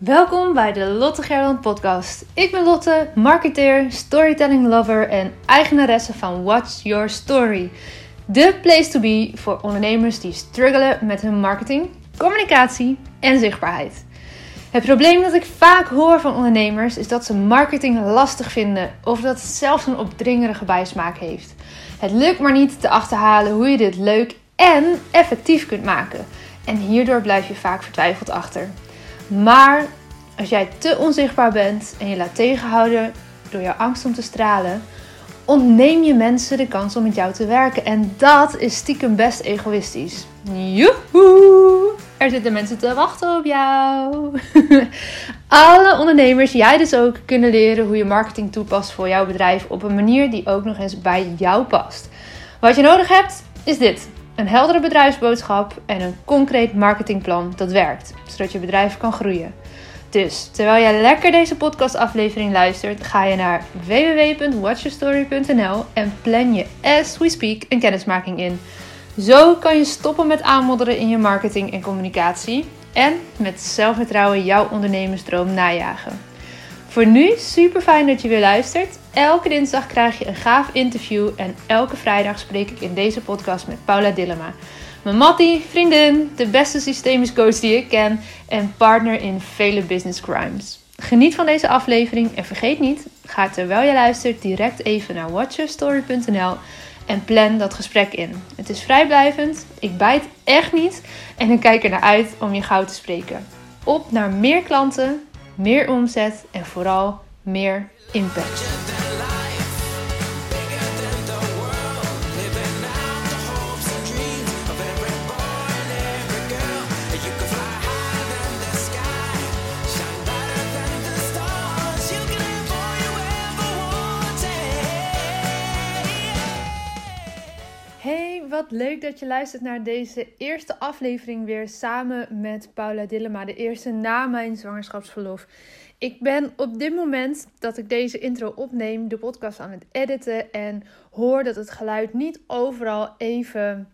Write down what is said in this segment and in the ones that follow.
Welkom bij de Lotte Gerland podcast. Ik ben Lotte, marketeer, storytelling lover en eigenaresse van What's Your Story. De place to be voor ondernemers die struggelen met hun marketing, communicatie en zichtbaarheid. Het probleem dat ik vaak hoor van ondernemers is dat ze marketing lastig vinden of dat het zelfs een opdringerige bijsmaak heeft. Het lukt maar niet te achterhalen hoe je dit leuk en effectief kunt maken. En hierdoor blijf je vaak vertwijfeld achter. Maar als jij te onzichtbaar bent en je laat tegenhouden door jouw angst om te stralen, ontneem je mensen de kans om met jou te werken. En dat is stiekem best egoïstisch. Joehoe! Er zitten mensen te wachten op jou. Alle ondernemers, jij dus ook, kunnen leren hoe je marketing toepast voor jouw bedrijf op een manier die ook nog eens bij jou past. Wat je nodig hebt, is dit. Een heldere bedrijfsboodschap en een concreet marketingplan dat werkt, zodat je bedrijf kan groeien. Dus terwijl jij lekker deze podcastaflevering luistert, ga je naar www.watchyourstory.nl en plan je as we speak een kennismaking in. Zo kan je stoppen met aanmodderen in je marketing en communicatie en met zelfvertrouwen jouw ondernemersdroom najagen. Voor nu super fijn dat je weer luistert. Elke dinsdag krijg je een gaaf interview en elke vrijdag spreek ik in deze podcast met Paula Dillema. Mijn mattie, vriendin, de beste systemisch coach die ik ken en partner in vele business crimes. Geniet van deze aflevering en vergeet niet, ga terwijl je luistert direct even naar watchyourstory.nl en plan dat gesprek in. Het is vrijblijvend, ik bijt echt niet en ik kijk er naar uit om je gauw te spreken. Op naar meer klanten, meer omzet en vooral meer impact. Leuk dat je luistert naar deze eerste aflevering weer samen met Paula Dillema. De eerste na mijn zwangerschapsverlof. Ik ben op dit moment dat ik deze intro opneem, de podcast aan het editen en hoor dat het geluid niet overal even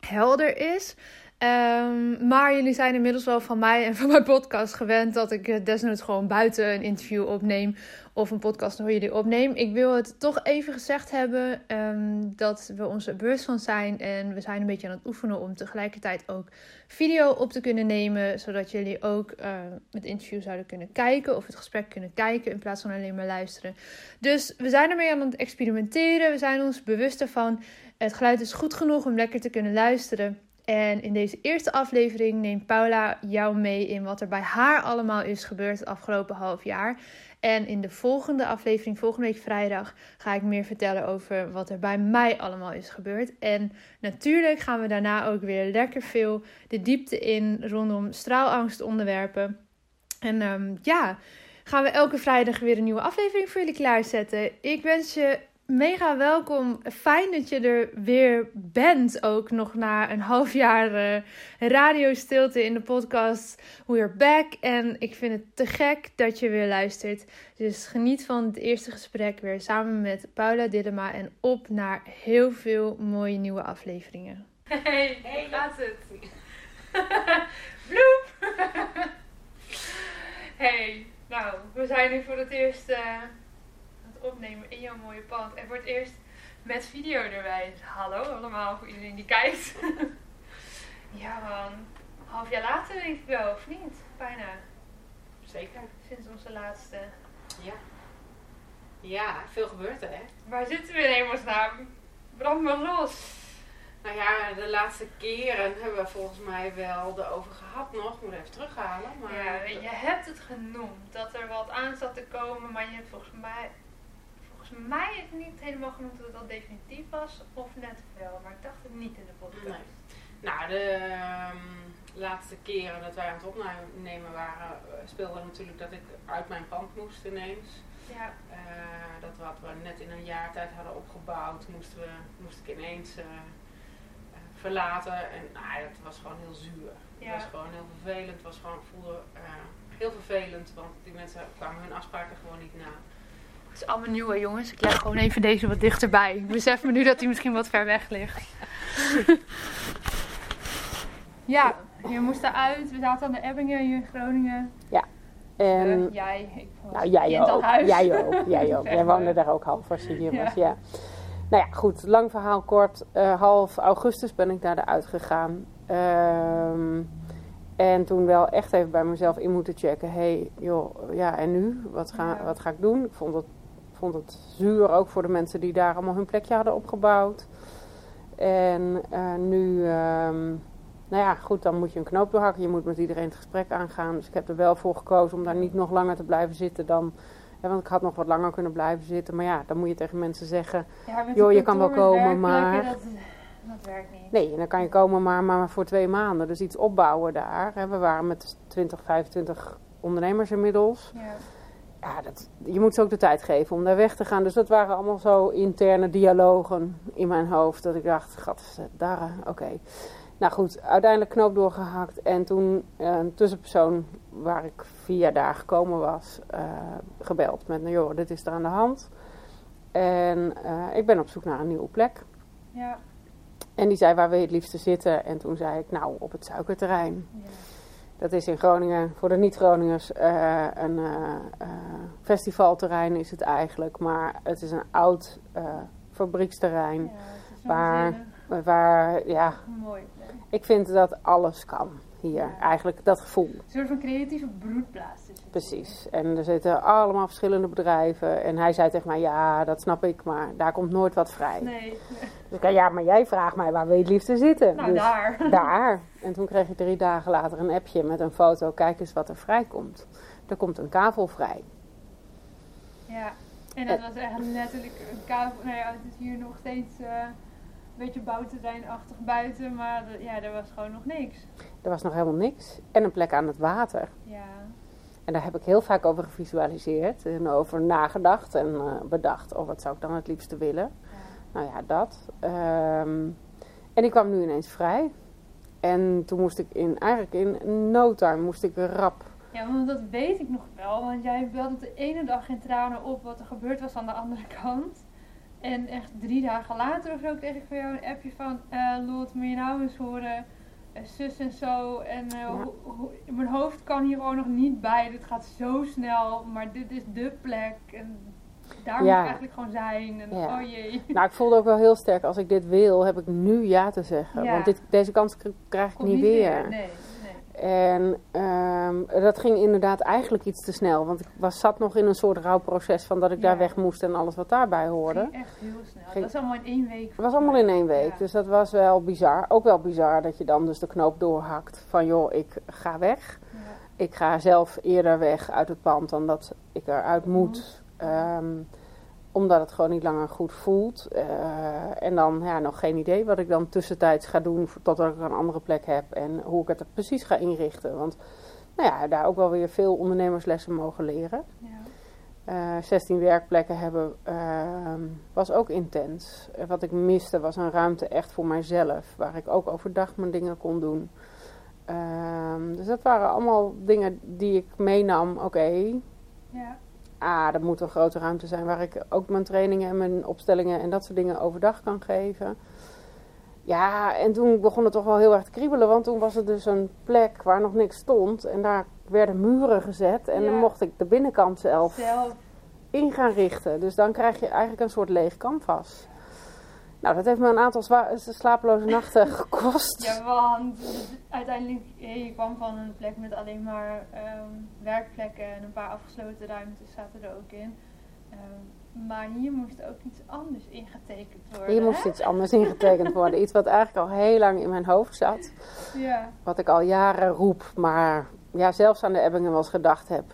helder is. Um, maar jullie zijn inmiddels wel van mij en van mijn podcast gewend dat ik desnoods gewoon buiten een interview opneem of een podcast voor jullie opneem. Ik wil het toch even gezegd hebben um, dat we ons er bewust van zijn en we zijn een beetje aan het oefenen om tegelijkertijd ook video op te kunnen nemen, zodat jullie ook uh, het interview zouden kunnen kijken of het gesprek kunnen kijken in plaats van alleen maar luisteren. Dus we zijn ermee aan het experimenteren, we zijn ons bewust ervan. Het geluid is goed genoeg om lekker te kunnen luisteren. En in deze eerste aflevering neemt Paula jou mee in wat er bij haar allemaal is gebeurd het afgelopen half jaar. En in de volgende aflevering, volgende week vrijdag, ga ik meer vertellen over wat er bij mij allemaal is gebeurd. En natuurlijk gaan we daarna ook weer lekker veel de diepte in rondom straalangst onderwerpen. En um, ja, gaan we elke vrijdag weer een nieuwe aflevering voor jullie klaarzetten. Ik wens je mega welkom. Fijn dat je er weer bent. Ook nog na een half jaar uh, radiostilte in de podcast. We're back. En ik vind het te gek dat je weer luistert. Dus geniet van het eerste gesprek weer samen met Paula Dillema. En op naar heel veel mooie nieuwe afleveringen. Hey, hey gaat het? Bloep! hey, nou, we zijn nu voor het eerst... Uh opnemen in jouw mooie pand. En voor het eerst met video erbij. Hallo allemaal voor iedereen die kijkt. ja man, half jaar later denk ik wel, of niet? Bijna. Zeker. Sinds onze laatste. Ja. Ja, veel gebeurt er hè. Waar zitten we in hemelsnaam? Brand maar los. Nou ja, de laatste keren hebben we volgens mij wel erover gehad nog. Ik moet even terughalen. Maar ja, je hebt het genoemd dat er wat aan zat te komen, maar je hebt volgens mij volgens mij het niet helemaal genoemd dat het al definitief was, of net wel, maar ik dacht het niet in de podcast. Nee. Nou, de um, laatste keren dat wij aan het opnemen waren, uh, speelde natuurlijk dat ik uit mijn pand moest ineens. Ja. Uh, dat wat we net in een jaar tijd hadden opgebouwd, moesten we, moest ik ineens uh, verlaten. En nou, dat was gewoon heel zuur. Het was gewoon heel vervelend. Het was gewoon, voelde heel vervelend, want die mensen kwamen hun afspraken gewoon niet na. Is allemaal nieuwe jongens. Ik leg gewoon even deze wat dichterbij. Ik besef me nu dat hij misschien wat ver weg ligt. ja, je moest eruit. We zaten aan de Ebbingen hier in Groningen. Ja. En, uh, jij, ik nou, jij ook, jij ook, jij ook. jij woonde daar ook half als je hier was, ja. Nou ja, goed, lang verhaal kort. Uh, half augustus ben ik daar eruit gegaan. Um, en toen wel echt even bij mezelf in moeten checken. hey, joh, ja, en nu? Wat ga, wat ga ik doen? Ik vond het, vond het zuur ook voor de mensen die daar allemaal hun plekje hadden opgebouwd. En uh, nu, um, nou ja, goed, dan moet je een knoop doorhakken. Je moet met iedereen het gesprek aangaan. Dus ik heb er wel voor gekozen om daar niet nog langer te blijven zitten dan... Ja, want ik had nog wat langer kunnen blijven zitten. Maar ja, dan moet je tegen mensen zeggen... Ja, joh, je kan wel komen, maar... Dat, dat werkt niet. Nee, dan kan je komen maar, maar voor twee maanden. Dus iets opbouwen daar. We waren met 20, 25 ondernemers inmiddels. Ja. Ja, dat, je moet ze ook de tijd geven om daar weg te gaan. Dus dat waren allemaal zo interne dialogen in mijn hoofd. Dat ik dacht, daar, oké. Nou goed, uiteindelijk knoop doorgehakt. En toen een tussenpersoon waar ik via daar gekomen was, uh, gebeld met, nou joh, dit is er aan de hand. En uh, ik ben op zoek naar een nieuwe plek. Ja. En die zei, waar wil je het liefste zitten? En toen zei ik, nou, op het suikerterrein. Ja. Dat is in Groningen, voor de niet-Groningers, uh, een uh, festivalterrein is het eigenlijk. Maar het is een oud fabrieksterrein. Ja, waar, waar, ja, Mooi. Ik vind dat alles kan hier. Eigenlijk dat gevoel. Een soort van creatieve broedplaats. Precies. En er zitten allemaal verschillende bedrijven. En hij zei tegen mij, ja, dat snap ik, maar daar komt nooit wat vrij. Nee. Dus ik zei, ja, maar jij vraagt mij, waar wil je het liefste zitten? Nou, dus daar. Daar. En toen kreeg ik drie dagen later een appje met een foto. Kijk eens wat er vrij komt. Er komt een kavel vrij. Ja. En dat was echt letterlijk een kavel. Nou ja, het is hier nog steeds... Uh beetje bouwterreinachtig buiten, maar ja, er was gewoon nog niks. Er was nog helemaal niks. En een plek aan het water. Ja. En daar heb ik heel vaak over gevisualiseerd en over nagedacht en uh, bedacht. Oh, wat zou ik dan het liefste willen? Ja. Nou ja, dat. Um, en ik kwam nu ineens vrij. En toen moest ik in, eigenlijk in no time moest ik rap. Ja, want dat weet ik nog wel. Want jij belde de ene dag in tranen op wat er gebeurd was aan de andere kant. En echt drie dagen later of zo kreeg ik van jou een appje van... Uh, Lot, moet je nou eens horen... Uh, zus en zo. En uh, mijn hoofd kan hier gewoon nog niet bij. Dit gaat zo snel. Maar dit is de plek. En daar moet ik eigenlijk gewoon zijn. En oh jee. Nou, ik voelde ook wel heel sterk. Als ik dit wil, heb ik nu ja te zeggen. Want dit, deze kans krijg ik niet, niet, weer. Nee. En um, dat ging inderdaad eigenlijk iets te snel. Want ik was, zat nog in een soort rouwproces van dat ik daar weg moest en alles wat daarbij hoorde. Ging echt heel snel. Ging, dat was allemaal in één week. Het was allemaal in één week. Dus dat was wel bizar. Ook wel bizar dat je dan dus de knoop doorhakt van joh, ik ga weg. Ja. Ik ga zelf eerder weg uit het pand dan dat ik eruit moet. Um, omdat het gewoon niet langer goed voelt. Uh, en dan ja, nog geen idee wat ik dan tussentijds ga doen totdat ik een andere plek heb. En hoe ik het er precies ga inrichten. Want nou ja, daar ook wel weer veel ondernemerslessen mogen leren. Ja. Uh, 16 werkplekken hebben uh, was ook intens. wat ik miste was een ruimte echt voor mijzelf. Waar ik ook overdag mijn dingen kon doen. Ehm, dus dat waren allemaal dingen die ik meenam. Oké, ja ah, er moet een grote ruimte zijn waar ik ook mijn trainingen en mijn opstellingen en dat soort dingen overdag kan geven. Ja, en toen begon het toch wel heel erg te kriebelen, want toen was er dus een plek waar nog niks stond en daar werden muren gezet en dan mocht ik de binnenkant zelf, zelf in gaan richten. Dus dan krijg je eigenlijk een soort leeg canvas. Nou, dat heeft me een aantal slapeloze nachten gekost. Ja, want uiteindelijk, je kwam van een plek met alleen maar um, werkplekken en een paar afgesloten ruimtes zaten er ook in. Um, maar hier moest ook iets anders ingetekend worden. Hier moest iets anders ingetekend worden. Iets wat eigenlijk al heel lang in mijn hoofd zat. Ja. Wat ik al jaren roep, maar ja, zelfs aan de Ebbingen wel eens gedacht heb.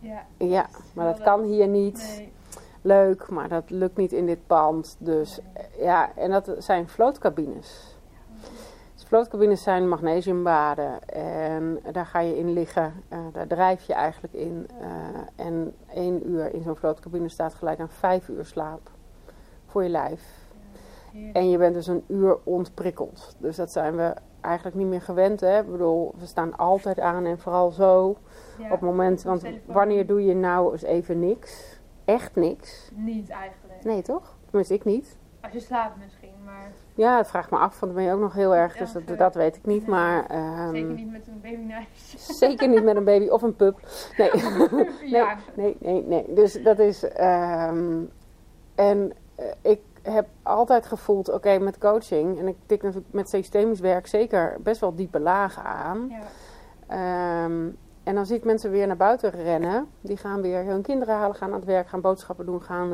Ja, ja maar dat, dat kan hier niet. Nee leuk, maar dat lukt niet in dit pand. Dus ja, en dat zijn vlootcabines. Dus vlootcabines zijn magnesiumbaden en daar ga je in liggen. Uh, daar drijf je eigenlijk in. Uh, en één uur in zo'n vlootcabine staat gelijk aan vijf uur slaap voor je lijf. En je bent dus een uur ontprikkeld. Dus dat zijn we eigenlijk niet meer gewend. Hè? Ik bedoel, we staan altijd aan en vooral zo. op het moment, want wanneer doe je nou eens even niks? Echt niks. Niet eigenlijk. Nee, toch? Tenminste, ik niet. Als je slaapt misschien, maar... Ja, het vraagt me af, want dan ben je ook nog heel erg, dus dat, dat weet ik niet. Maar, um, zeker niet met een babyneisje. Zeker niet met een baby of een pup. Nee, nee, nee, nee, Dus dat is. Um, en uh, ik heb altijd gevoeld, oké, met coaching, en ik tik natuurlijk met systemisch werk zeker best wel diepe lagen aan. Ja. Um, en dan zie ik mensen weer naar buiten rennen. Die gaan weer hun kinderen halen, gaan aan het werk, gaan boodschappen doen, gaan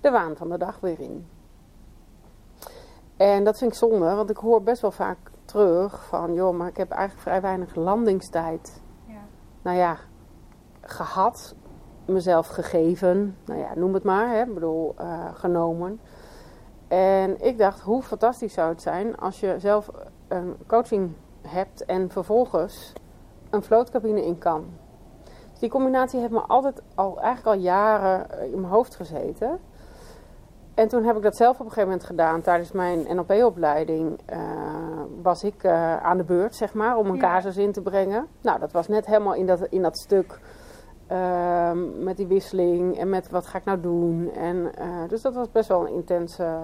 de waan van de dag weer in. En dat vind ik zonde, want ik hoor best wel vaak terug van, joh, maar ik heb eigenlijk vrij weinig landingstijd. Ja. Nou ja, gehad, mezelf gegeven, nou ja, noem het maar, hè, ik bedoel, uh, genomen. En ik dacht, hoe fantastisch zou het zijn als je zelf een coaching hebt en vervolgens een vlootcabine in kan. Dus die combinatie heeft me altijd al, eigenlijk al jaren eh, in mijn hoofd gezeten. En toen heb ik dat zelf op een gegeven moment gedaan. Tijdens mijn NLP-opleiding uh, was ik uh, aan de beurt, zeg maar, om een ja. casus in te brengen. Nou, dat was net helemaal in dat, in dat stuk uh, met die wisseling en met wat ga ik nou doen. En, dus dat was best wel een intense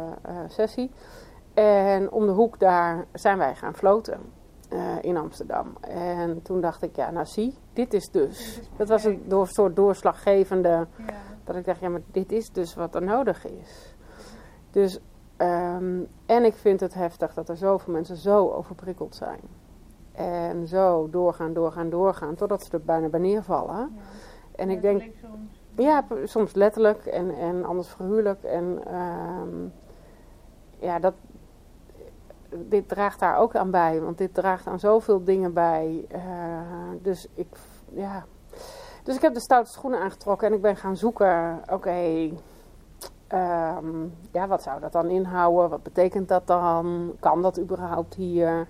sessie. En om de hoek daar zijn wij gaan floten. In Amsterdam. En toen dacht ik, ja, nou zie, dit is dus. Dat was een door, soort doorslaggevende. Ja. Dat ik dacht, ja, maar dit is dus wat er nodig is. Dus, um, en ik vind het heftig dat er zoveel mensen zo overprikkeld zijn. En zo doorgaan, doorgaan, doorgaan, totdat ze er bijna bij neervallen. Ja. En ik denk, soms. ja, soms letterlijk en, en anders verhuurlijk. En um, ja, dat, dit draagt daar ook aan bij, want dit draagt aan zoveel dingen bij. Uh, dus ik, ja. Dus ik heb de stoute schoenen aangetrokken en ik ben gaan zoeken. Oké, okay, Um, ja, wat zou dat dan inhouden? Wat betekent dat dan? Kan dat überhaupt hier?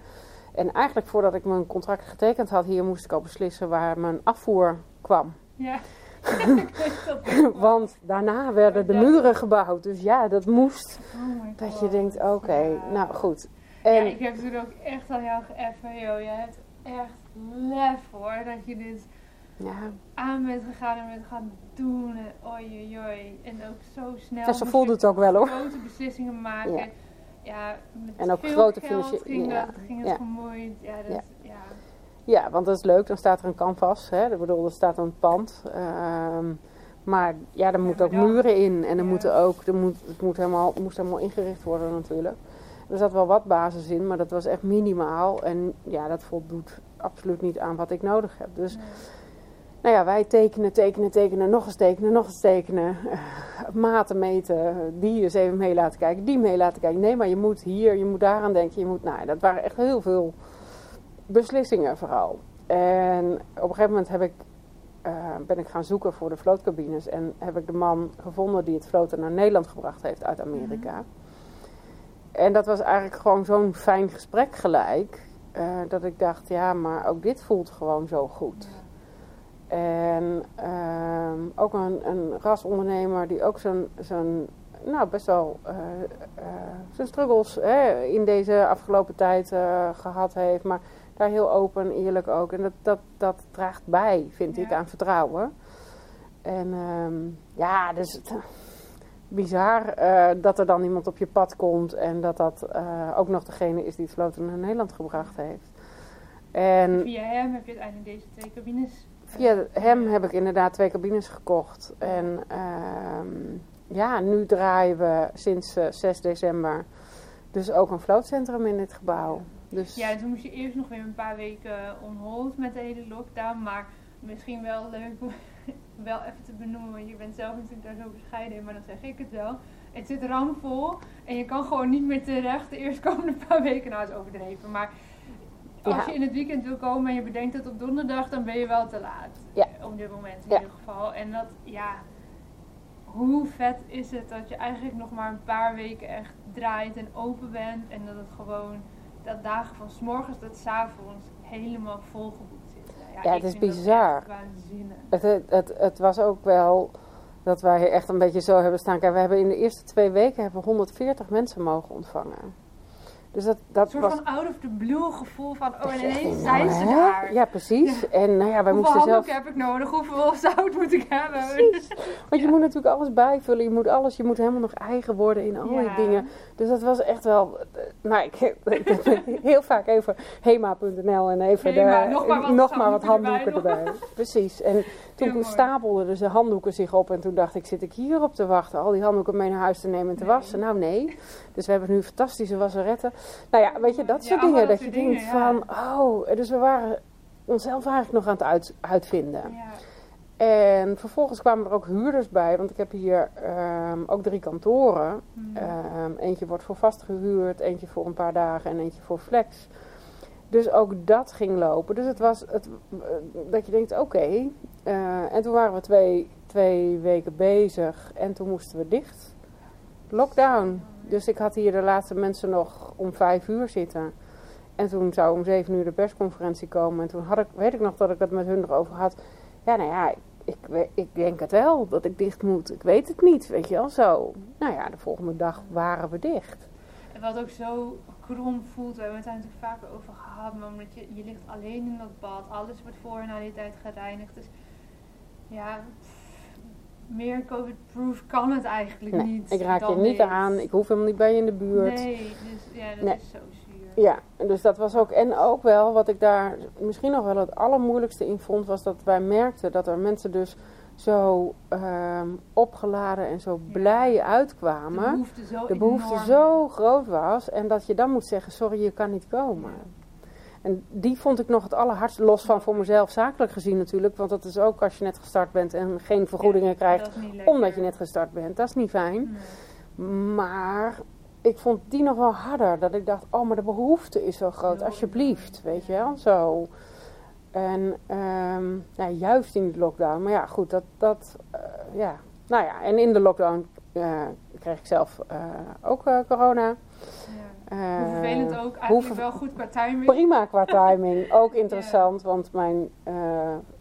En eigenlijk voordat ik mijn contract getekend had hier, moest ik al beslissen waar mijn afvoer kwam. Ja. Want daarna werden de muren gebouwd. Dus ja, dat moest. Oh dat je denkt, oké, nou goed. En ja, ik heb toen ook echt al jou geëffen, joh. Je hebt echt lef hoor, dat je dit ja. aan bent gegaan en bent gaan doen. En oi, oi, En ook zo snel. Ja, ze voelde het ook wel hoor. Grote beslissingen maken. Ja, ja met en ook veel grote geld ging, ja. dat, ging het gemoeid. Ja, dat, ja. ja. want dat is leuk. Dan staat er een canvas. Hè. Ik bedoel, er staat een pand. Um, maar ja, er moeten ook muren in. En er moeten ook, er moet, het moet helemaal, moest helemaal ingericht worden natuurlijk. Er zat wel wat basis in, maar dat was echt minimaal. En ja, dat voldoet absoluut niet aan wat ik nodig heb. Dus... Nee nou ja, wij tekenen, tekenen, tekenen, nog eens tekenen, nog eens tekenen. Maten meten, die eens even mee laten kijken, die mee laten kijken. Nee, maar je moet hier, je moet daaraan denken, je moet... Nou, dat waren echt heel veel beslissingen vooral. En op een gegeven moment heb ik, uh, ben ik gaan zoeken voor de vlootcabines. En heb ik de man gevonden die het vloten naar Nederland gebracht heeft uit Amerika. Mhm. En dat was eigenlijk gewoon zo'n fijn gesprek gelijk. Uh, dat ik dacht, ja, maar ook dit voelt gewoon zo goed. En uh, ook een, een rasondernemer die ook zijn, zijn nou, best wel uh, uh, zijn struggles hè, in deze afgelopen tijd gehad heeft. Maar daar heel open en eerlijk ook. En dat, dat, dat draagt bij, vind ja. ik, aan vertrouwen. En um, ja, dus bizar dat er dan iemand op je pad komt. En dat dat ook nog degene is die het vloot naar Nederland gebracht heeft. En via hem heb je uiteindelijk deze twee cabines Via hem heb ik inderdaad twee cabines gekocht. En uh, ja, nu draaien we sinds uh, eh, 6 december dus ook een vlootcentrum in dit gebouw. Dus ja, toen moest je eerst nog weer een paar weken on hold met de hele lockdown. Maar misschien wel leuk wel even te benoemen. Want je bent zelf natuurlijk daar zo bescheiden in, maar dan zeg ik het wel. Het zit ramvol en je kan gewoon niet meer terecht de eerstkomende paar weken. Nou, is overdreven. Maar als je in het weekend wil komen en je bedenkt het op donderdag, dan ben je wel te laat. Ja. Op dit moment in ieder geval. En dat, ja, hoe vet is het dat je eigenlijk nog maar een paar weken echt draait en open bent. En dat het gewoon, dat dagen van s morgens tot s avonds helemaal volgeboekt. Ja, het is bizar. Het, het, het, het was ook wel dat wij echt een beetje zo hebben staan. Kijk, we hebben in de eerste twee weken hebben 140 mensen mogen ontvangen. Dus dat, dat een soort was van out of the blue gevoel van, oh en ineens zijn nou, ze hè? daar. Ja, precies. En nou ja, wij Hoeveel moesten zelf... handdoeken heb ik nodig? Hoeveel zout moet ik hebben? Precies. Want je moet natuurlijk alles bijvullen. Je moet alles, je moet helemaal nog eigen worden in al die dingen. Dus dat was echt wel... Nou, ik, ik heb heel vaak even hema.nl en even Hema, de, nog maar wat nog maar wat erbij erbij. Precies. En toen stapelden dus de handdoeken zich op. En toen dacht ik, zit ik hierop te wachten? Al die handdoeken mee naar huis te nemen en te Nee. wassen? Nou, nee. Dus we hebben nu fantastische wasseretten. Nou ja, weet je, dat soort dingen. dat Dat je denkt van, oh... Dus we waren onszelf eigenlijk nog aan het uit, uitvinden. Ja. En vervolgens kwamen er ook huurders bij, want ik heb hier ehm, ook drie kantoren. Hmm. Ehm, eentje wordt voor vast gehuurd, eentje voor een paar dagen en eentje voor flex. Dus ook dat ging lopen. Dus het was het, eh, dat je denkt, oké. Eh, en toen waren we twee, twee weken bezig en toen moesten we dicht. Lockdown. Dus ik had hier de laatste mensen nog om vijf uur zitten. En toen zou om zeven uur de persconferentie komen. En toen had ik, weet ik nog dat ik het met hun erover had. Ja, nou ja, ik, ik denk het wel dat ik dicht moet. Ik weet het niet, weet je wel zo. Nou ja, de volgende dag waren we dicht. En wat ook zo krom voelt, we hebben het daar natuurlijk vaker over gehad, maar omdat je, je ligt alleen in dat bad, alles wordt voor en na die tijd gereinigd. Dus ja, meer COVID-proof kan het eigenlijk Nee, niet. ik raak je niet aan. Ik hoef helemaal niet bij je in de buurt. Nee, dus ja, dat Nee. is zo zuur. Ja, dus dat was ook. En ook wel wat ik daar misschien nog wel het allermoeilijkste in vond, was dat wij merkten dat er mensen dus zo ehm, opgeladen en zo Ja. blij De uitkwamen. behoefte zo De behoefte zo groot was en dat je dan moet zeggen: sorry, je kan niet komen. En die vond ik nog het allerhardst, los van voor mezelf zakelijk gezien natuurlijk. Want dat is ook als je net gestart bent en geen vergoedingen Ja, krijgt omdat je net gestart bent. Dat is niet fijn. Nee. Maar ik vond die nog wel harder. Dat ik dacht, oh, maar de behoefte is zo groot. Alsjeblieft, weet je wel. Zo. En ehm, ja, juist in de lockdown. Maar ja, goed, dat, dat eh, ja. Nou ja, en in de lockdown eh, kreeg ik zelf eh, ook corona. Ja. Eh, Hoe vervelend ook, eigenlijk ver- wel goed qua timing. Prima qua timing. Ook interessant, want mijn eh,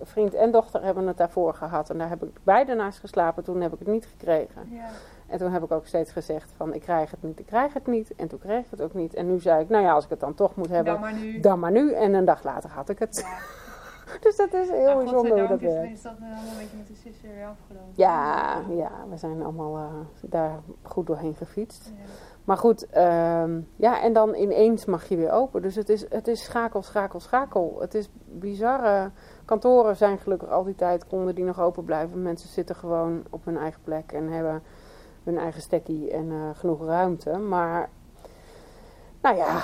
vriend en dochter hebben het daarvoor gehad. En daar heb ik beide naast geslapen. Toen heb ik het niet gekregen. Ja. En toen heb ik ook steeds gezegd van ik krijg het niet, ik krijg het niet. En toen kreeg ik het ook niet. En nu zei ik, nou ja, als ik het dan toch moet hebben, Dan maar nu. dan maar nu. En een dag later had ik het. Ja. Dus dat is heel Nou, bijzonder hoe dat is, is dat allemaal een beetje met de sister weer afgelopen. Ja, ja, we zijn allemaal eh, daar goed doorheen gefietst. Ja. Maar goed, ehm, ja, en dan ineens mag je weer open. Dus het is, het is schakel, schakel, schakel. Het is bizarre. Kantoren zijn gelukkig al die tijd, konden die nog open blijven. Mensen zitten gewoon op hun eigen plek en hebben hun eigen stekkie en eh, genoeg ruimte. Maar, nou ja,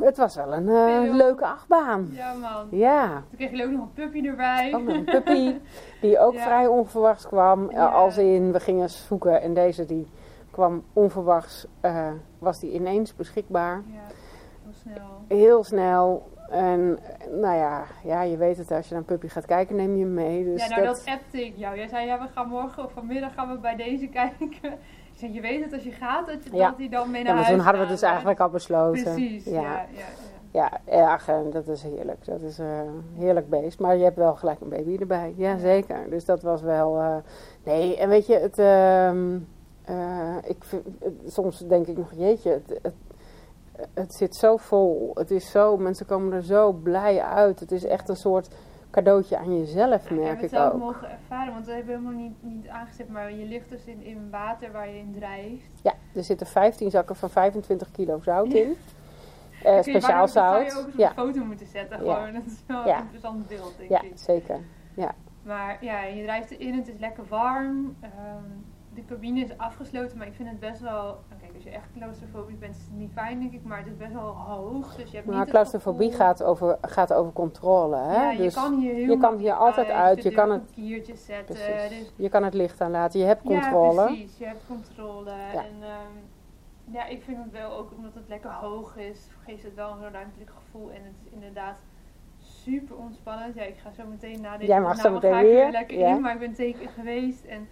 het was wel een eh, leuke achtbaan. Ja, man. Ja, Toen kreeg je ook nog een puppy erbij. ook nog een puppy die ook Ja. vrij onverwachts kwam. eh, Ja. Als in, we gingen zoeken en deze die kwam onverwachts, eh, was die ineens beschikbaar. Ja, heel snel. Heel snel. En eh, nou ja, ja, je weet het, als je naar een puppy gaat kijken, neem je hem mee. Dus ja, nou dat, dat appte ik jou. Jij zei, ja, we gaan morgen of vanmiddag gaan we bij deze kijken. Ik zei, je weet het als je gaat, dat, je, Ja. dat die dan mee ja, naar maar huis toen hadden we dus eigenlijk al besloten. Precies, ja. Ja, ja, ja, ja, en dat is heerlijk. Dat is eh, een heerlijk beest. Maar je hebt wel gelijk een baby erbij. Ja, zeker. Dus dat was wel... eh, nee, en weet je, het... ehm, eh, ik vind, soms denk ik nog, jeetje, het, het, het zit zo vol. Het is zo... Mensen komen er zo blij uit. Het is echt een soort cadeautje aan jezelf, Ik heb merk het ik zelf ook. mogen ervaren, want we hebben helemaal niet, niet aangezet, maar je ligt dus in, in water waar je in drijft. Ja, er zitten 15 zakken van 25 kilo zout in. Eh, speciaal bijna- Dat zou je zout. ook Ja, een foto moeten zetten, Ja. gewoon. Dat is wel Ja. een interessant beeld, denk ja, ik. zeker. Maar ja, je drijft erin, het is lekker warm. Ehm, de cabine is afgesloten, maar ik vind het best wel... nou, Kijk, als je echt claustrofobisch bent, is het niet fijn, denk ik. Maar het is best wel hoog, dus je hebt Maar niet claustrofobie gaat over, gaat over controle. Hè? Ja, je dus kan hier heel je kan hier altijd uit, je kan het- kiertjes zetten. Dus, je kan het licht aanlaten, je hebt controle. Ja, precies. Je hebt controle. Ja. En ehm, ja, ik vind het wel ook omdat het lekker hoog is, geeft het wel een ruimtelijk gevoel. En het is inderdaad super ontspannend. Ja, ik ga zo meteen na deze Jij mag zo opname meteen ga ik er weer, lekker ja. in, maar ik ben teken geweest en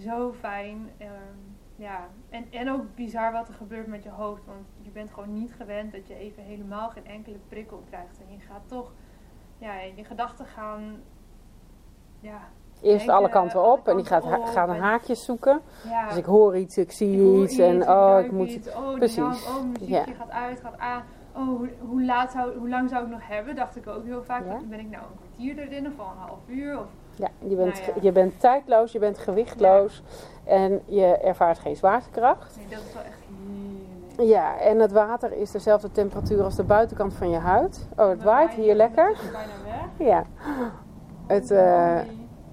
zo fijn. Ehm, ja, en, en ook bizar wat er gebeurt met je hoofd. Want je bent gewoon niet gewend dat je even helemaal geen enkele prikkel krijgt. En je gaat toch, ja, je gedachten gaan, ja, eerst alle kanten op en die gaat, een haakjes zoeken. Dus ik hoor iets, ik zie iets, en oh, ik moet. Iets. Oh, precies. oh, muziekje gaat uit, gaat aan. Oh, hoe, hoe, laat zou, hoe lang zou ik nog hebben? Dacht ik ook heel vaak. Ben ik nou een kwartier erin of al een half uur? Of, ja, je bent, nou je bent tijdloos, je bent gewichtloos en je ervaart geen zwaartekracht. Nee, dat is wel echt ja, en het water is dezelfde temperatuur als de buitenkant van je huid. Oh, het waait hier lekker. Het is bijna weg. Ja. Het, uh,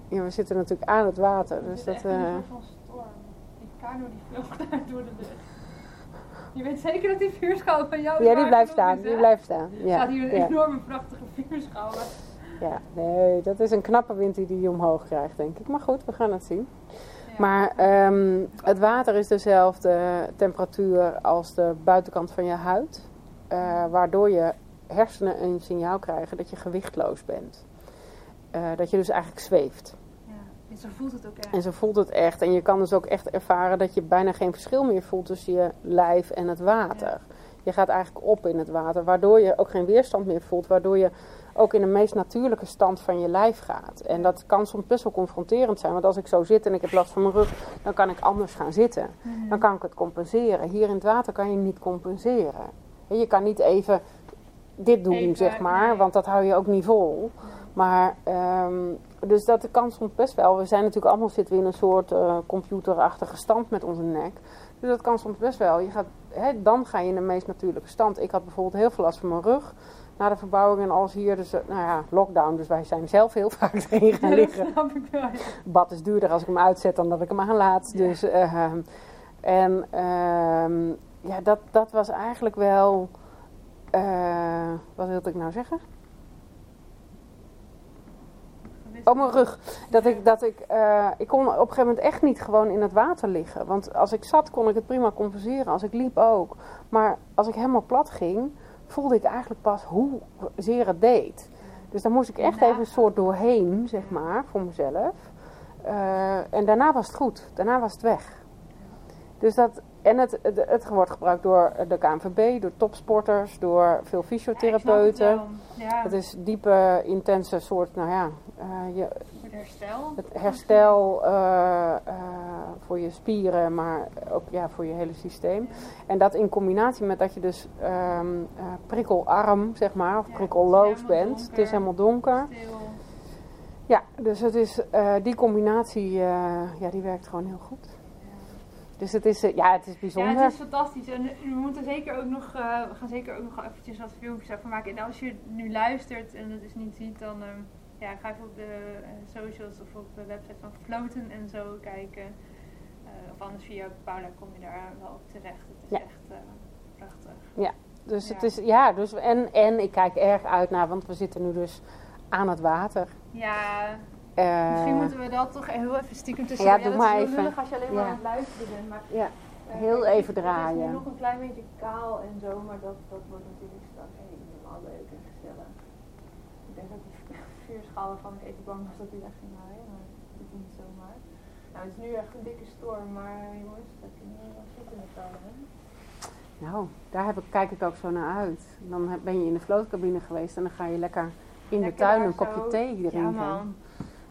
ja, we zitten natuurlijk aan het water. Dus dat, uh... van storm. Die kano die vloog daar door de lucht. Je weet zeker dat die vuurschaal van jou Ja, die blijft staan. die blijft staan. Ja. staat hier een enorme prachtige vuurschaal. Ja, nee, dat is een knappe wind die die omhoog krijgt, denk ik. Maar goed, we gaan het zien. Maar ehm, het water is dezelfde temperatuur als de buitenkant van je huid. Uh, waardoor je hersenen een signaal krijgen dat je gewichtloos bent. Uh, dat je dus eigenlijk zweeft. Ja, en zo voelt het ook echt. En zo voelt het echt. En je kan dus ook echt ervaren dat je bijna geen verschil meer voelt tussen je lijf en het water. Je gaat eigenlijk op in het water, waardoor je ook geen weerstand meer voelt. Waardoor je ook in de meest natuurlijke stand van je lijf gaat. En dat kan soms best wel confronterend zijn. Want als ik zo zit en ik heb last van mijn rug, dan kan ik anders gaan zitten. Mhm. Dan kan ik het compenseren. Hier in het water kan je niet compenseren. Je kan niet even dit doen, zeg maar, want dat hou je ook niet vol. Maar, um, dus dat kan soms best wel. We zijn natuurlijk allemaal zitten we in een soort uh, computerachtige stand met onze nek. Dus dat kan soms best wel. Je gaat, hè, dan ga je in de meest natuurlijke stand. Ik had bijvoorbeeld heel veel last van mijn rug na de verbouwing en alles hier. Dus, eh, nou ja, lockdown. Dus wij zijn zelf heel vaak erin gaan liggen. Ja, snap ik wel. Bad is duurder als ik hem uitzet dan dat ik hem aanlaat. Ja. Dus, uh, en uh, ja, dat, dat was eigenlijk wel... Uh, wat wilde ik nou zeggen? Oh, mijn rug. Dat ik, dat ik, uh, ik kon op een gegeven moment echt niet gewoon in het water liggen. Want als ik zat, kon ik het prima compenseren. Als ik liep ook. Maar als ik helemaal plat ging, voelde ik eigenlijk pas hoe zeer het deed. Dus daar moest ik echt even een soort doorheen, zeg maar, voor mezelf. Uh, en daarna was het goed. Daarna was het weg. Dus dat, en het, het, het, wordt gebruikt door de KNVB, door topsporters, door veel fysiotherapeuten. Ja, het, ja. het, is diepe, intense soort, nou ja... Uh, je, het herstel. Het herstel uh, voor je spieren, maar ook ja, voor je hele systeem. En dat in combinatie met dat je dus um, prikkelarm, zeg maar, of prikkelloos bent. Donker, het is helemaal donker. Stil. Ja, dus het is, die combinatie, ja, die werkt gewoon heel goed. Dus het is, eh, ja, het is bijzonder. Ja, het is fantastisch. En we moeten zeker ook nog, uh, we gaan zeker ook nog eventjes wat filmpjes over maken. En als je nu luistert en het dus niet ziet, dan uh, ja, ga even op de socials of op de website van Floten en zo kijken. of anders via Paula kom je daar wel op terecht. Het is ja. echt prachtig. Ja, dus ja. het is, ja, dus en, en ik kijk erg uit naar, want we zitten nu dus aan het water. Ja, uh, Misschien moeten we dat toch heel even stiekem tussen. Ja, doe maar even. als je alleen maar aan het luisteren bent. Maar, ja, heel uh, even draaien. Het is nog een klein beetje kaal en zo, maar dat, dat wordt natuurlijk straks helemaal leuk en gezellig. Ik denk dat die vuurschalen van ik even bang was dat die weg ging haaien, maar dat doet niet zomaar. Nou, het is nu echt een dikke storm, maar jongens, dat je nu wel zitten in de tuin. Nou, daar heb ik, kijk ik ook zo naar uit. Dan ben je in de vlootcabine geweest en dan ga je lekker in lekker de tuin een kopje thee drinken. Ja, man.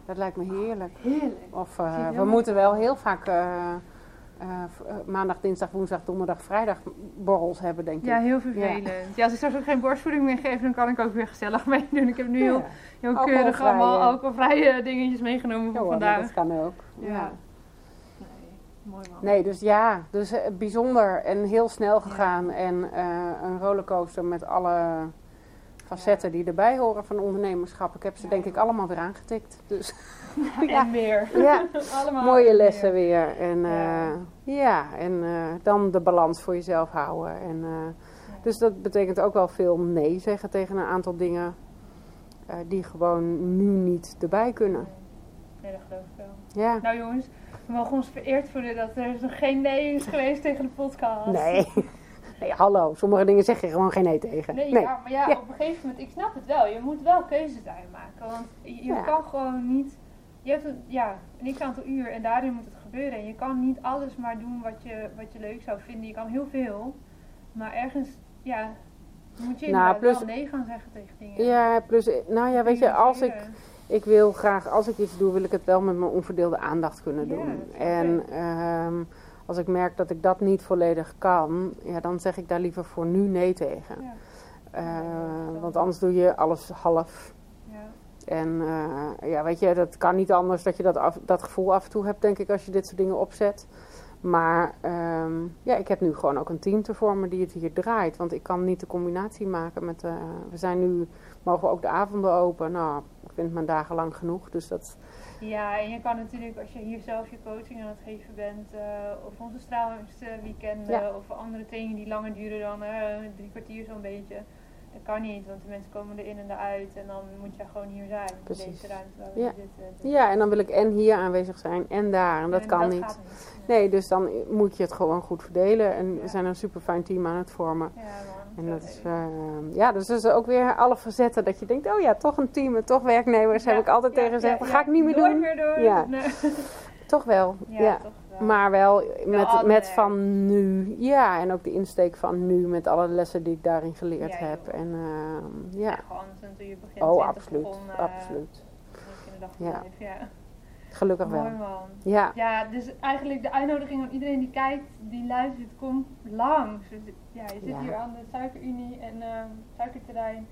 Dat lijkt me heerlijk. Heerlijk. Of uh, we moeten wel heel vaak uh, uh, maandag, dinsdag, woensdag, donderdag, vrijdag borrels hebben, denk ik. Ja, heel vervelend. Ja, ja als ik straks ook geen borstvoeding meer geef, dan kan ik ook weer gezellig meedoen. Ik heb nu heel, heel keurig allemaal alcoholvrije dingetjes meegenomen voor vandaag. dat kan ook. Ja. ja. Nee, mooi man. Nee, dus ja, dus bijzonder en heel snel gegaan. En een rollercoaster met alle facetten die erbij horen van ondernemerschap. Ik heb ze denk ik allemaal weer aangetikt. Dus, ja. En. Ja, allemaal mooie lessen weer. En, ja. Uh, ja, en uh, dan de balans voor jezelf houden. En, uh, dus dat betekent ook wel veel nee zeggen tegen een aantal dingen die gewoon nu niet erbij kunnen. Nee, dat geloof ik wel. Ja. Nou jongens, we mogen ons vereerd voelen dat er nog geen nee is geweest tegen de podcast. Nee. Nee, hallo. Sommige dingen zeg je gewoon geen nee tegen. Nee, Ja, maar ja, op een gegeven moment, ik snap het wel. Je moet wel keuzes daarin maken. Want je, je kan gewoon niet. Je hebt een, ja, een x aantal uur en daarin moet het gebeuren. En je kan niet alles maar doen wat je, wat je leuk zou vinden. Je kan heel veel. Maar ergens, ja, moet je nou, plus, wel nee gaan zeggen tegen dingen. Ja, plus, nou ja, weet je, als ik ik wil graag, als ik iets doe, wil ik het wel met mijn onverdeelde aandacht kunnen doen. en ehm, als ik merk dat ik dat niet volledig kan, ja, dan zeg ik daar liever voor nu nee tegen. Ja. Uh, want anders doe je alles half. Ja. En uh, ja, weet je, dat kan niet anders dat je dat, af, dat gevoel af en toe hebt, denk ik, als je dit soort dingen opzet. Maar um, ja, ik heb nu gewoon ook een team te vormen die het hier draait. Want ik kan niet de combinatie maken met... Uh, we zijn nu, mogen we ook de avonden open. Nou, ik vind mijn dagen lang genoeg. Dus dat... Ja, en je kan natuurlijk als je hier zelf je coaching aan het geven bent... Uh, of onze stralingsweekenden ja. of andere trainingen die langer duren dan uh, drie kwartier zo'n beetje... Dat kan niet, want de mensen komen erin en eruit en dan moet je gewoon hier zijn. Precies. In deze ruimte waar we ja. zitten. Ja, en dan wil ik en hier aanwezig zijn en daar. En dat kan dat niet. niet. Nee, dus dan moet je het gewoon goed verdelen. En we zijn een super fijn team aan het vormen. Ja. En dat is, uh, ja, dus ook weer alle verzetten dat je denkt, oh ja, toch een team en toch werknemers, heb ik altijd tegen gezegd. Dat ga ik niet meer Nooit doen. Meer doen. Ja. Nee. toch wel. Ja, Toch maar wel met, met van nu. Ja, en ook de insteek van nu met alle lessen die ik daarin geleerd ja, heb. En, uh, ja. gewoon toen je begint. Oh, absoluut. Begon, uh, absoluut. Ja. Gelukkig Mooi, wel. Man. Ja. ja, dus eigenlijk de uitnodiging aan iedereen die kijkt, die luistert, kom langs. Dus, ja, je zit hier aan de Suikerunie en uh, Suikerterrein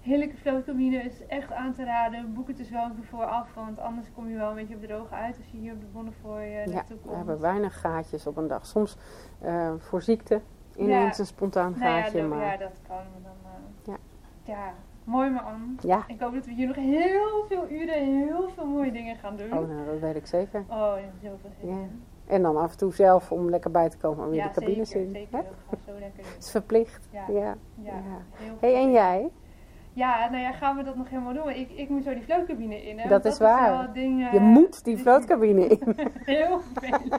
heerlijke vlootcabine is echt aan te raden. Boek het dus wel even vooraf, want anders kom je wel een beetje op droge uit als je hier op de Bonnefoy uh, ja, naartoe komt. we hebben weinig gaatjes op een dag. Soms uh, voor ziekte ineens een spontaan nou gaatje. Ja, maar... ja, dat kan. Dan, uh, ja. ja, mooi man. Ja. Ik hoop dat we hier nog heel veel uren en heel veel mooie dingen gaan doen. Oh, nou, dat weet ik zeker. Oh, ja, zoveel zin ja. En dan af en toe zelf om lekker bij te komen om weer ja, de cabine zeker, in. Zeker, dat zo lekker Het is verplicht. Ja. Ja. Hey, en jij? Ja, nou ja, gaan we dat nog helemaal doen? Ik, ik moet zo die vlootcabine in. Hè? Dat, dat is waar. Is ding, je moet die vlootcabine in. heel veel.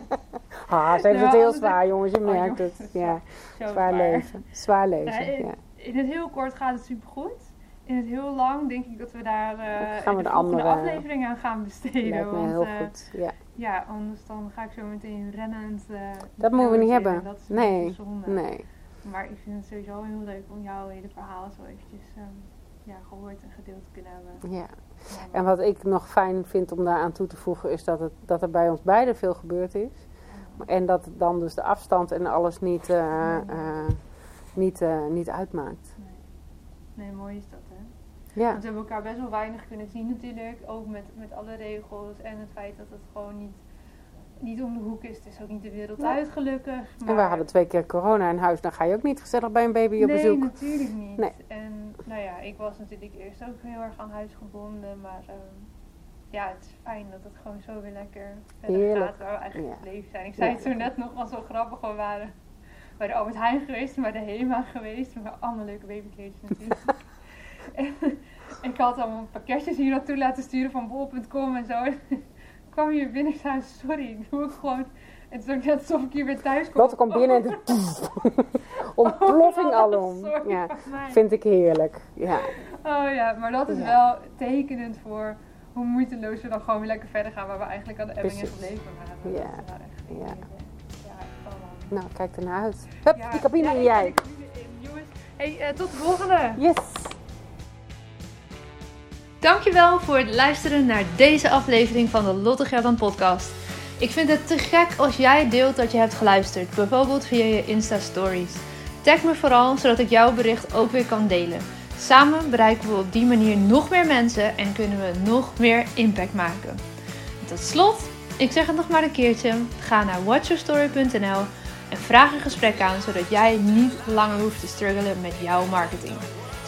Ah, ze heeft nou, het heel zwaar, jongens. Je merkt oh, het. Ja, zwaar, zwaar, leven. Zwaar leven, nou, in, ja. in het heel kort gaat het supergoed. In het heel lang denk ik dat we daar uh, gaan we de, de andere aflevering aan gaan besteden. Want, heel uh, goed, ja. Ja, anders dan ga ik zo meteen rennend... Uh, dat moeten we niet hebben. Dat is nee, zonde. nee. Maar ik vind het sowieso heel leuk om jouw hele verhaal zo eventjes... Um, ja, gehoord en gedeeld kunnen hebben. Ja. En wat ik nog fijn vind om daaraan toe te voegen is dat, het, dat er bij ons beiden veel gebeurd is. En dat dan dus de afstand en alles niet, niet, niet uitmaakt. Nee. nee, mooi is dat. Ja. Want we hebben elkaar best wel weinig kunnen zien natuurlijk. Ook met, met alle regels en het feit dat het gewoon niet niet om de hoek is. Het is ook niet de wereld uit, gelukkig. Maar... En we hadden twee keer corona in huis. Dan ga je ook niet gezellig bij een baby op nee, bezoek. Nee, natuurlijk niet. Nee. En nou ja, ik was natuurlijk eerst ook heel erg aan huis gebonden. Maar um, ja, het is fijn dat het gewoon zo weer lekker verder gaat. Waar we eigenlijk ja. gebleven zijn. Ik zei het zo net nog, was zo grappig. We waren bij de Albert Heijn geweest. Bij de HEMA geweest. Maar allemaal leuke babykleedjes natuurlijk. en, ik had allemaal pakketjes hier naartoe laten sturen van bol.com en zo kwam hier binnen en zei, sorry, ik doe het gewoon. En toen net alsof ik hier weer thuis kom. Lotte komt binnen en de ontploffing oh, alom. Ja, vind ik heerlijk. Ja. Oh ja, maar dat is ja. wel tekenend voor hoe moeiteloos we dan gewoon weer lekker verder gaan waar we eigenlijk aan de Ebbingen gebleven waren. Ja. Dat echt ja. ja nou, kijk ernaar uit. Hup, die cabine ja, en jij. Hey, uh, tot de volgende. Yes. Dankjewel voor het luisteren naar deze aflevering van de Lotte Gerdan podcast. Ik vind het te gek als jij deelt dat je hebt geluisterd, bijvoorbeeld via je Insta Stories. Tag me vooral, zodat ik jouw bericht ook weer kan delen. Samen bereiken we op die manier nog meer mensen en kunnen we nog meer impact maken. Tot slot, ik zeg het nog maar een keertje, ga naar watchyourstory.nl en vraag een gesprek aan, zodat jij niet langer hoeft te struggelen met jouw marketing.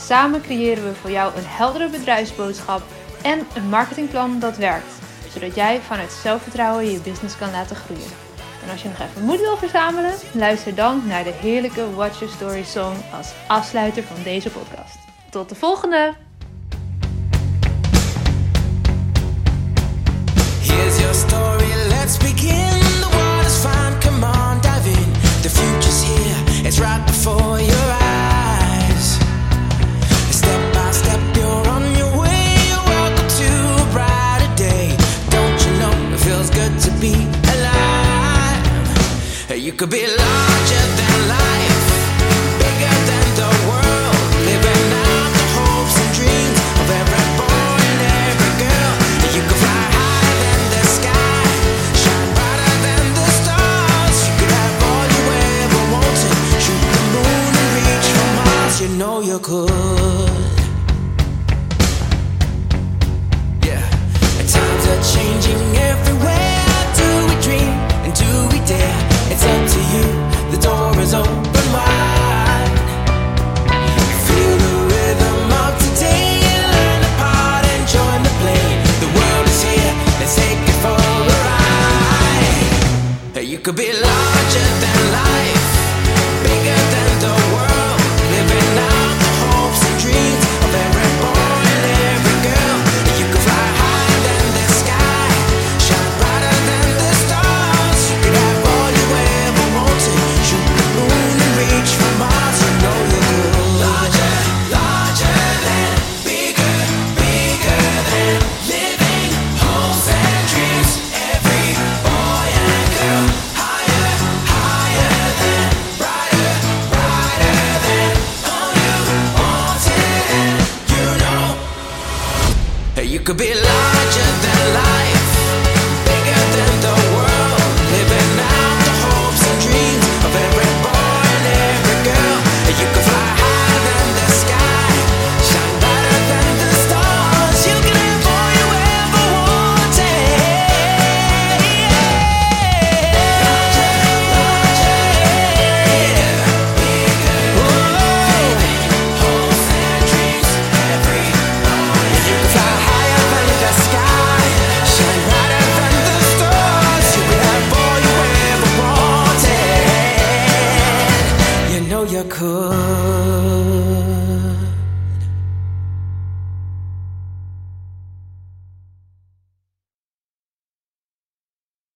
Samen creëren we voor jou een heldere bedrijfsboodschap en een marketingplan dat werkt, zodat jij vanuit zelfvertrouwen je business kan laten groeien. En als je nog even moed wil verzamelen, luister dan naar de heerlijke Watch Your Story song als afsluiter van deze podcast. Tot de volgende! Here's your story, let's begin. The water's fine, come on, dive in. The future's here, it's right before your. You could be larger could be larger than